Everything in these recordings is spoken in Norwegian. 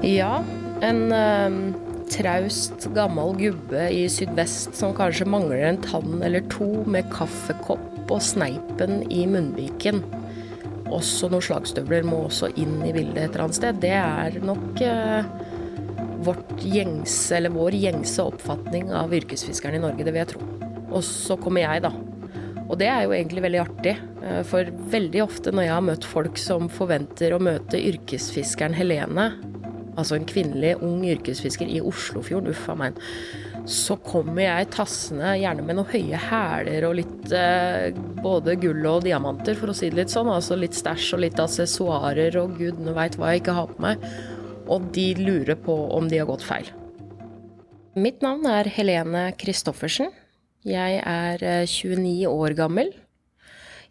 Ja, en eh, traust, gammel gubbe i sydvest som kanskje mangler en tann eller to med kaffekopp og sneipen i munnviken. Også noen slagstøvler må også inn i bildet et eller annet sted. Det er nok eh, gjengse, vår gjengse oppfatning av yrkesfiskeren i Norge, det vil jeg tro. Og så kommer jeg, da. Og det er jo egentlig veldig artig, eh, for veldig ofte når jeg har møtt folk som forventer å møte yrkesfiskeren Helene, altså en kvinnelig ung yrkesfisker i Oslofjorden, uff a meg, så kommer jeg tassende gjerne med noen høye hæler og litt eh, både gull og diamanter, for å si det litt sånn. Altså litt stæsj og litt assessoarer og gudene veit hva jeg ikke har på meg. Og de lurer på om de har gått feil. Mitt navn er Helene Christoffersen. Jeg er 29 eh, år gammel.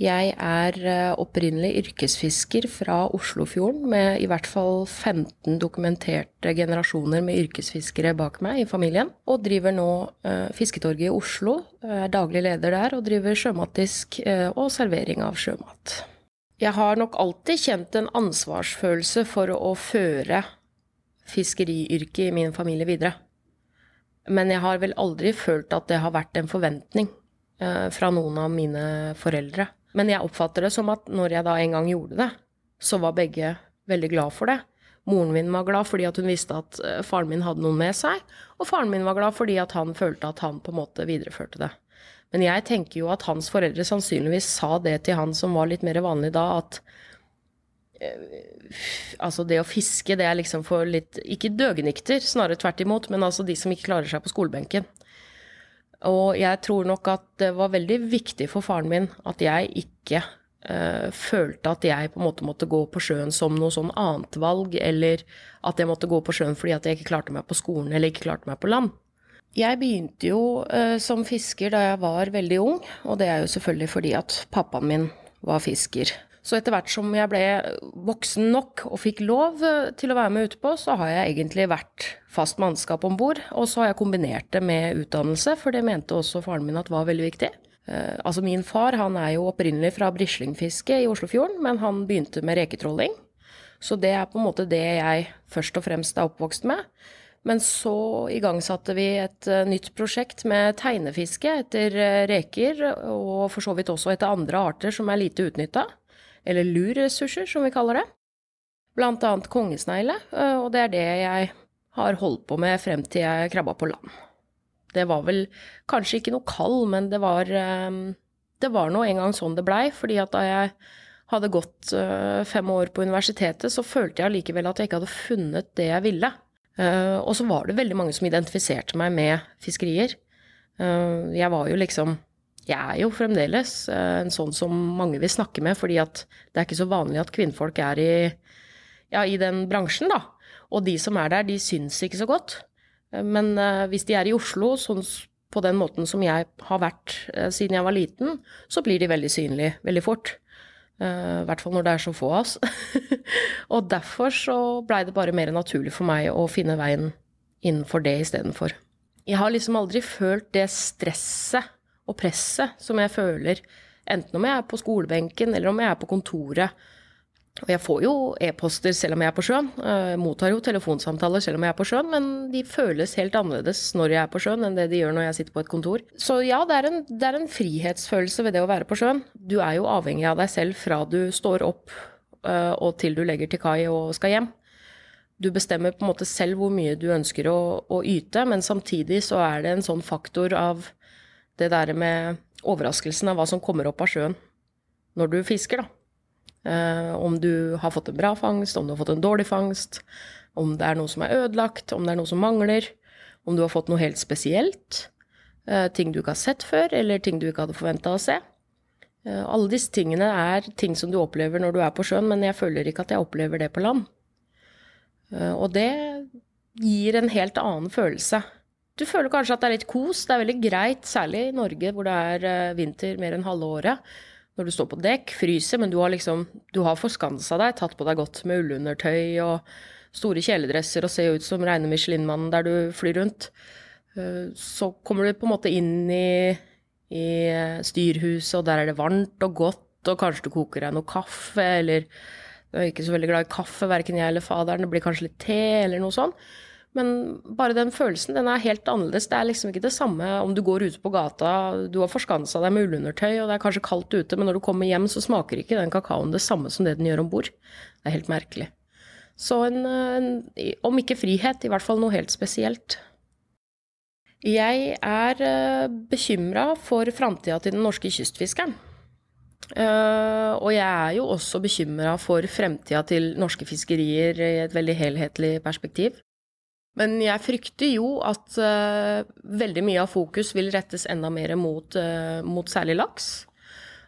Jeg er eh, opprinnelig yrkesfisker fra Oslofjorden med i hvert fall 15 dokumenterte generasjoner med yrkesfiskere bak meg i familien. Og driver nå uh, Fisketorget i Oslo. Er daglig leder der og driver sjømatdisk uh, og servering av sjømat. Jeg har nok alltid kjent en ansvarsfølelse for å føre fiskeriyrket i min familie videre. Men jeg har vel aldri følt at det har vært en forventning fra noen av mine foreldre. Men jeg oppfatter det som at når jeg da en gang gjorde det, så var begge veldig glad for det. Moren min var glad fordi hun visste at eh, faren min hadde noen med seg, og faren min var glad fordi han følte at han på en måte videreførte det. Men jeg tenker jo at hans foreldre sannsynligvis sa det til han som var litt mer vanlig da, at eh, altså det å fiske, det er liksom for litt Ikke døgnikter, snarere tvert imot, men altså de som ikke klarer seg på skolebenken. Og jeg tror nok at det var veldig viktig for faren min at jeg ikke uh, følte at jeg på en måte måtte gå på sjøen som noe sånn annet valg, eller at jeg måtte gå på sjøen fordi at jeg ikke klarte meg på skolen eller ikke klarte meg på land. Jeg begynte jo uh, som fisker da jeg var veldig ung, og det er jo selvfølgelig fordi at pappaen min var fisker. Så etter hvert som jeg ble voksen nok og fikk lov eh, til å være med utpå, så har jeg egentlig vært fast mannskap om bord. Og så har jeg kombinert det med utdannelse, for det mente også faren min at var veldig viktig. Uh, altså Min far han er jo opprinnelig fra brislingfiske i Oslofjorden, men han begynte med reketrolling. Så det er på en måte det jeg først og fremst er oppvokst med. Men så igangsatte vi et uh, nytt prosjekt med tegnefiske etter reker, og for så vidt også etter andre arter som er lite utnytta eller lurressurser, som vi kaller det. Blant annet kongesnegle, eh, og det er det jeg har holdt på med frem til jeg krabba på land. Det var vel kanskje ikke noe kall, men det var, eh, det var nå en gang sånn det blei, fordi at da jeg hadde gått eh, fem år på universitetet, så følte jeg allikevel at jeg ikke hadde funnet det jeg ville. Og så var det veldig mange som identifiserte meg med fiskerier. Jeg var jo liksom jeg er jo fremdeles eh, en sånn som mange vil snakke med, fordi at det er ikke så vanlig at kvinnfolk er i, ja, i den bransjen, da. Og de som er der, de syns ikke så godt. Eh, men uh, hvis de er i Oslo, sånn på den måten som jeg har vært siden jeg var liten, så blir de veldig synlige veldig fort. I hvert fall når det er så få av oss. og derfor så blei det bare mer naturlig for meg å finne veien innenfor det istedenfor. Jeg har liksom aldri følt det stresset og presset som jeg føler, enten om jeg er på skolebenken eller om jeg er på kontoret. Og jeg får jo e-poster selv om jeg er på sjøen. Jeg mottar jo telefonsamtaler selv om jeg er på sjøen, men de føles helt annerledes når jeg er på sjøen enn det de gjør når jeg sitter på et kontor. Så ja, det er en, det er en frihetsfølelse ved det å være på sjøen. Du er jo avhengig av deg selv fra du står opp øh, og til du legger til kai og skal hjem. Du bestemmer på en måte selv hvor mye du ønsker å, å yte, men samtidig så er det en sånn faktor av det der med overraskelsen av hva som kommer opp av sjøen når du fisker, da. Uh, om du har fått en bra fangst, om du har fått en dårlig fangst, om det er noe som er ødelagt, om det er noe som mangler, om du har fått noe helt spesielt, Uh, ting du ikke har sett før, eller ting du ikke hadde forventa å se. Uh, alle disse tingene er ting som du opplever når du er på sjøen, men jeg føler ikke at jeg opplever det på land. Og det gir en helt annen følelse du føler kanskje at det er litt kos. Det er veldig greit, særlig i Norge hvor det er eh, vinter mer enn halve året. Når du står på dekk, fryser, men du har liksom Du har forskansa deg, tatt på deg godt med ullundertøy og store kjeledresser og ser ut som reine Michelin-mannen der du flyr rundt. Eh, så kommer du på en måte inn i, i styrhuset, og der er det varmt og godt, og kanskje du koker deg noe kaffe, eller Du er ikke så veldig glad i kaffe, verken jeg eller faderen. Det blir kanskje litt te eller noe sånt. Men bare den følelsen, den er helt annerledes. Det er liksom ikke det samme om du går ute på gata, du har forskansa deg med ullundertøy, og det er kanskje kaldt ute, men når du kommer hjem, så smaker ikke den kakaoen det samme som det den gjør om bord. Det er helt merkelig. Så en, en, om ikke frihet, i hvert fall noe helt spesielt. Jeg er eh, bekymra for framtida til den norske kystfiskeren. Uh, og jeg er jo også bekymra for fremtida til norske fiskerier i et veldig helhetlig perspektiv. Men jeg frykter jo at uh, veldig mye av fokus vil rettes enda mer mot, uh, mot særlig laks.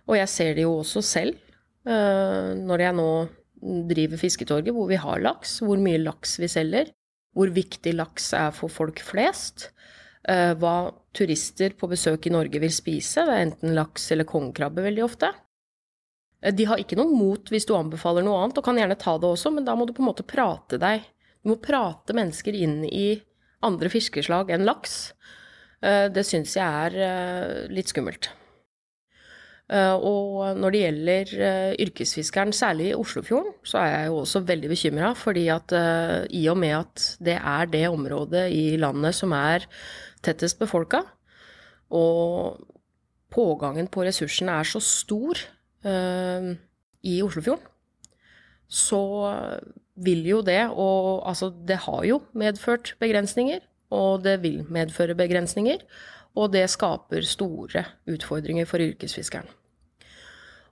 Og jeg ser det jo også selv, uh, når jeg nå driver Fisketorget, hvor vi har laks, hvor mye laks vi selger, hvor viktig laks er for folk flest, hva turister på besøk i Norge vil spise. Det er enten laks eller kongekrabbe veldig ofte. De har ikke noe mot hvis du anbefaler noe annet, og kan gjerne ta det også, men da må du på en måte prate deg du må prate mennesker inn i andre fiskeslag enn laks. Eh, det syns jeg er eh, litt skummelt. Eh, og når det gjelder yrkesfiskeren, særlig i Oslofjorden, så er jeg jo også veldig bekymra, fordi at i og med at det er det området i landet som er tettest befolka, og pågangen på ressursene er så stor i Oslofjorden, så vil jo det, og altså det har jo medført begrensninger, og det vil medføre begrensninger. Og det skaper store utfordringer for yrkesfiskeren.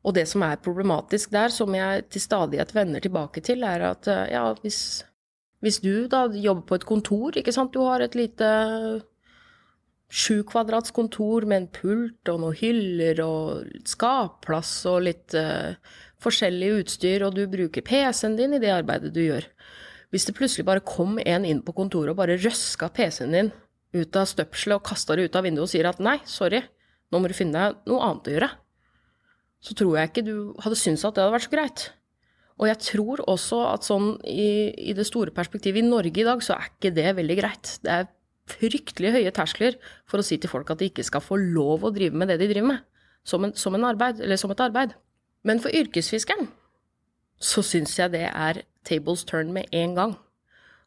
Og det som er problematisk der, som jeg til stadighet vender tilbake til, er at ja, hvis, hvis du da jobber på et kontor, ikke sant, du har et lite sju kvadrats kontor med en pult og noen hyller og skapplass og litt uh, forskjellig utstyr, og du bruker PC-en din i det arbeidet du gjør. Hvis det plutselig bare kom en inn på kontoret og bare røska PC-en din ut av støpselet og kasta det ut av vinduet og sier at nei, sorry, nå må du finne deg noe annet å gjøre, så tror jeg ikke du hadde syntes at det hadde vært så greit. Og jeg tror også at sånn i, i det store perspektivet i Norge i dag, så er ikke det veldig greit. Det er fryktelig høye terskler for å si til folk at de ikke skal få lov å drive med det de driver med, som, en, som, arbeid, som et arbeid. Men for yrkesfiskeren så syns jeg det er tables turn med en gang.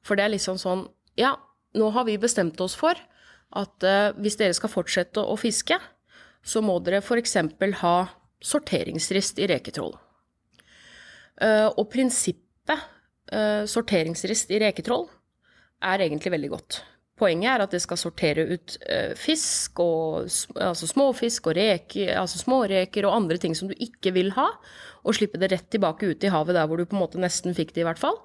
For det er liksom sånn Ja, nå har vi bestemt oss for at uh, hvis dere skal fortsette å fiske, så må dere f.eks. ha sorteringsrist i reketroll. Uh, og prinsippet uh, sorteringsrist i reketroll er egentlig veldig godt. Poenget er at det skal sortere ut uh, fisk, og, altså småfisk og reker, altså småreker og andre ting som du ikke vil ha, og slippe det rett tilbake ut i havet der hvor du på en måte nesten fikk det, i hvert fall.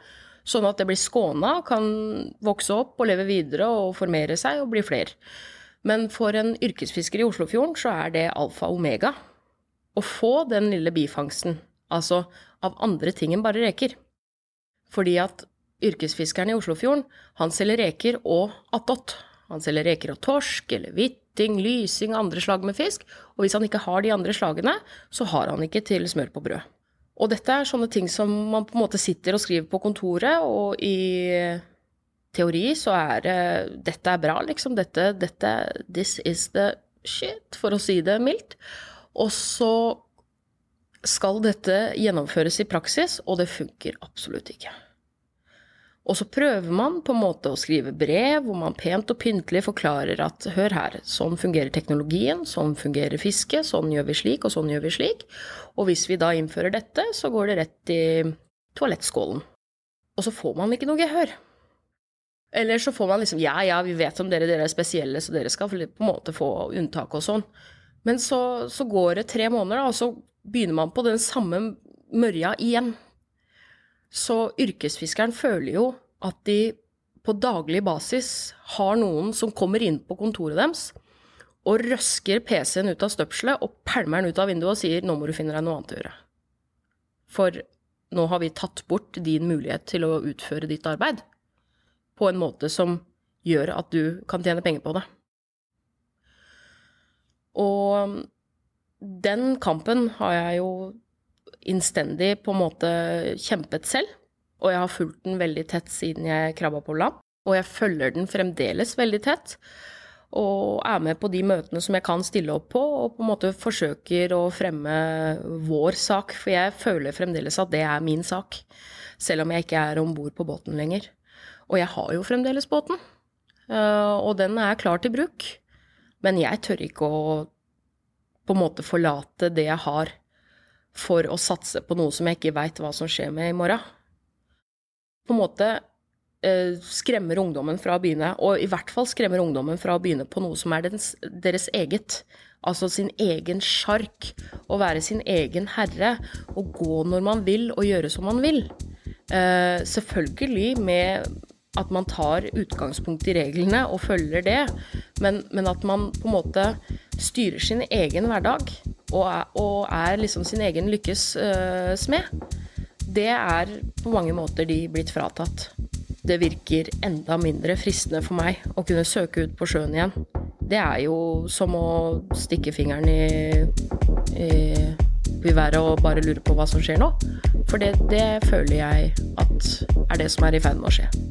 Sånn at det blir skåna, kan vokse opp og leve videre og formere seg og bli flere. Men for en yrkesfisker i Oslofjorden så er det alfa og omega å få den lille bifangsten, altså av andre ting enn bare reker. Fordi at yrkesfiskeren i Oslofjorden, han selger reker og attåt. Han selger reker og torsk eller hvitting, lysing og andre slag med fisk, og hvis han ikke har de andre slagene, så har han ikke til smør på brød. Og dette er sånne ting som man på en måte sitter og skriver på kontoret, og i teori så er det Dette er bra, liksom. Dette, dette This is the shit, for å si det mildt. Og så skal dette gjennomføres i praksis, og det funker absolutt ikke. Og så prøver man på en måte å skrive brev hvor man pent og pyntelig forklarer at hør her, sånn fungerer teknologien, sånn fungerer fisket, sånn gjør vi slik, og sånn gjør vi slik. Og hvis vi da innfører dette, så går det rett i toalettskålen. Og så får man ikke noe gehør. Eller så får man liksom ja, ja, vi vet om dere, dere er spesielle, så dere skal på en måte få unntak og sånn. Men så, så går det tre måneder, og så begynner man på den samme mørja igjen. Så yrkesfiskeren føler jo at de på daglig basis har noen som kommer inn på kontoret deres og røsker PC-en ut av støpselet og pælmer den ut av vinduet og sier 'nå må du finne deg noe annet å gjøre'. For nå har vi tatt bort din mulighet til å utføre ditt arbeid på en måte som gjør at du kan tjene penger på det. Og den kampen har jeg jo innstendig på en måte kjempet selv. Og jeg har fulgt den veldig tett siden jeg krabba på land. Og jeg følger den fremdeles veldig tett. og er med på de møtene som jeg kan stille opp på, og på en måte forsøker å fremme vår sak. For jeg føler fremdeles at det er min sak, selv om jeg ikke er om bord på båten lenger. Og jeg har jo fremdeles båten, eh, og den er klar til bruk. Men jeg tør ikke å på en måte forlate det jeg har, for å satse på noe som jeg ikke veit hva som skjer med i morgen. På en måte Eh, skremmer ungdommen fra å begynne, og i hvert fall skremmer ungdommen fra å begynne på noe som er deres, deres eget. Altså sin egen sjark. Å være sin egen herre. Å gå når man vil, og gjøre som man vil. Uh, selvfølgelig med at man tar utgangspunkt i reglene og følger det, men, men at man på en måte styrer sin egen hverdag og er, og er liksom sin egen lykkes uh, smed. Det er på mange måter de blitt fratatt det virker enda mindre fristende for meg å kunne søke ut på sjøen igjen. Det er jo som å stikke fingeren i, i, i været og bare lure på hva som skjer nå. For det, det føler jeg at er det som er i ferd med å skje.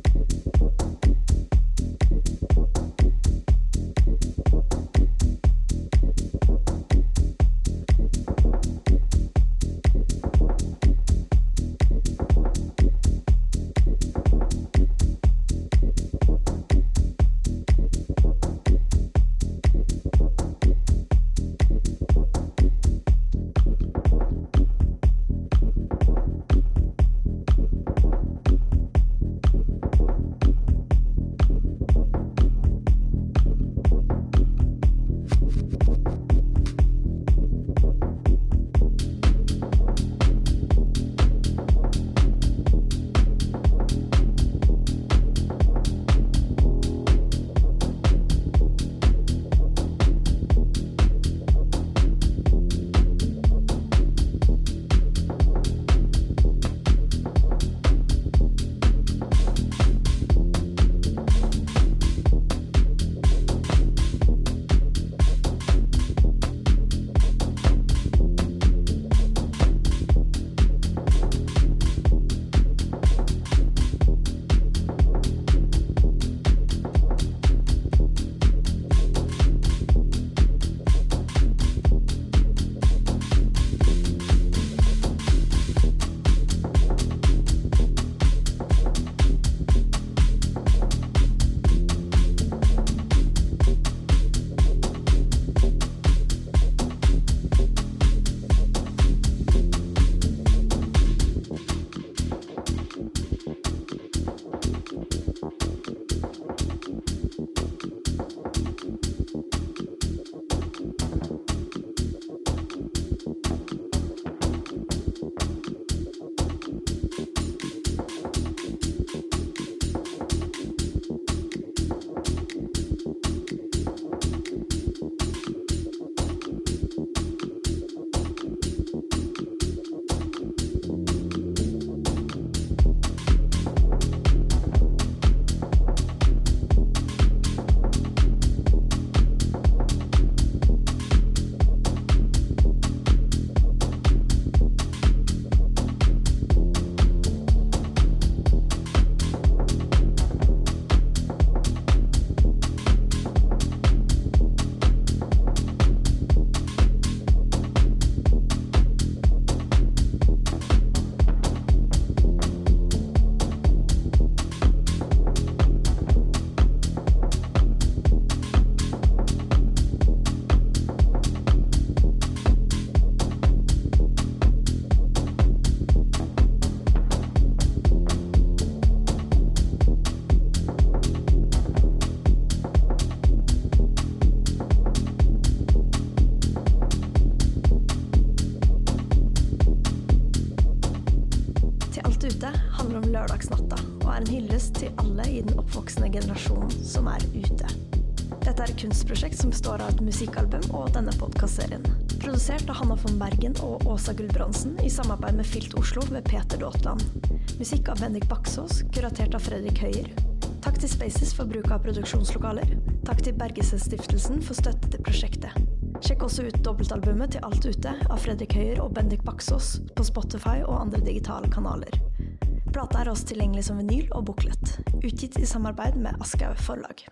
Åsa Gulbrandsen i samarbeid med Filt Oslo ved Peter Daatland. Musikk av Bendik Baksås, kuratert av Fredrik Høyer. Takk til Spaces for bruk av produksjonslokaler. Takk til Bergesen-stiftelsen for støtte til prosjektet. Sjekk også ut dobbeltalbumet til Alt ute av Fredrik Høyer og Bendik Baksås på Spotify og andre digitale kanaler. Plata er også tilgjengelig som vinyl og buklet. Utgitt i samarbeid med Aschehoug forlag.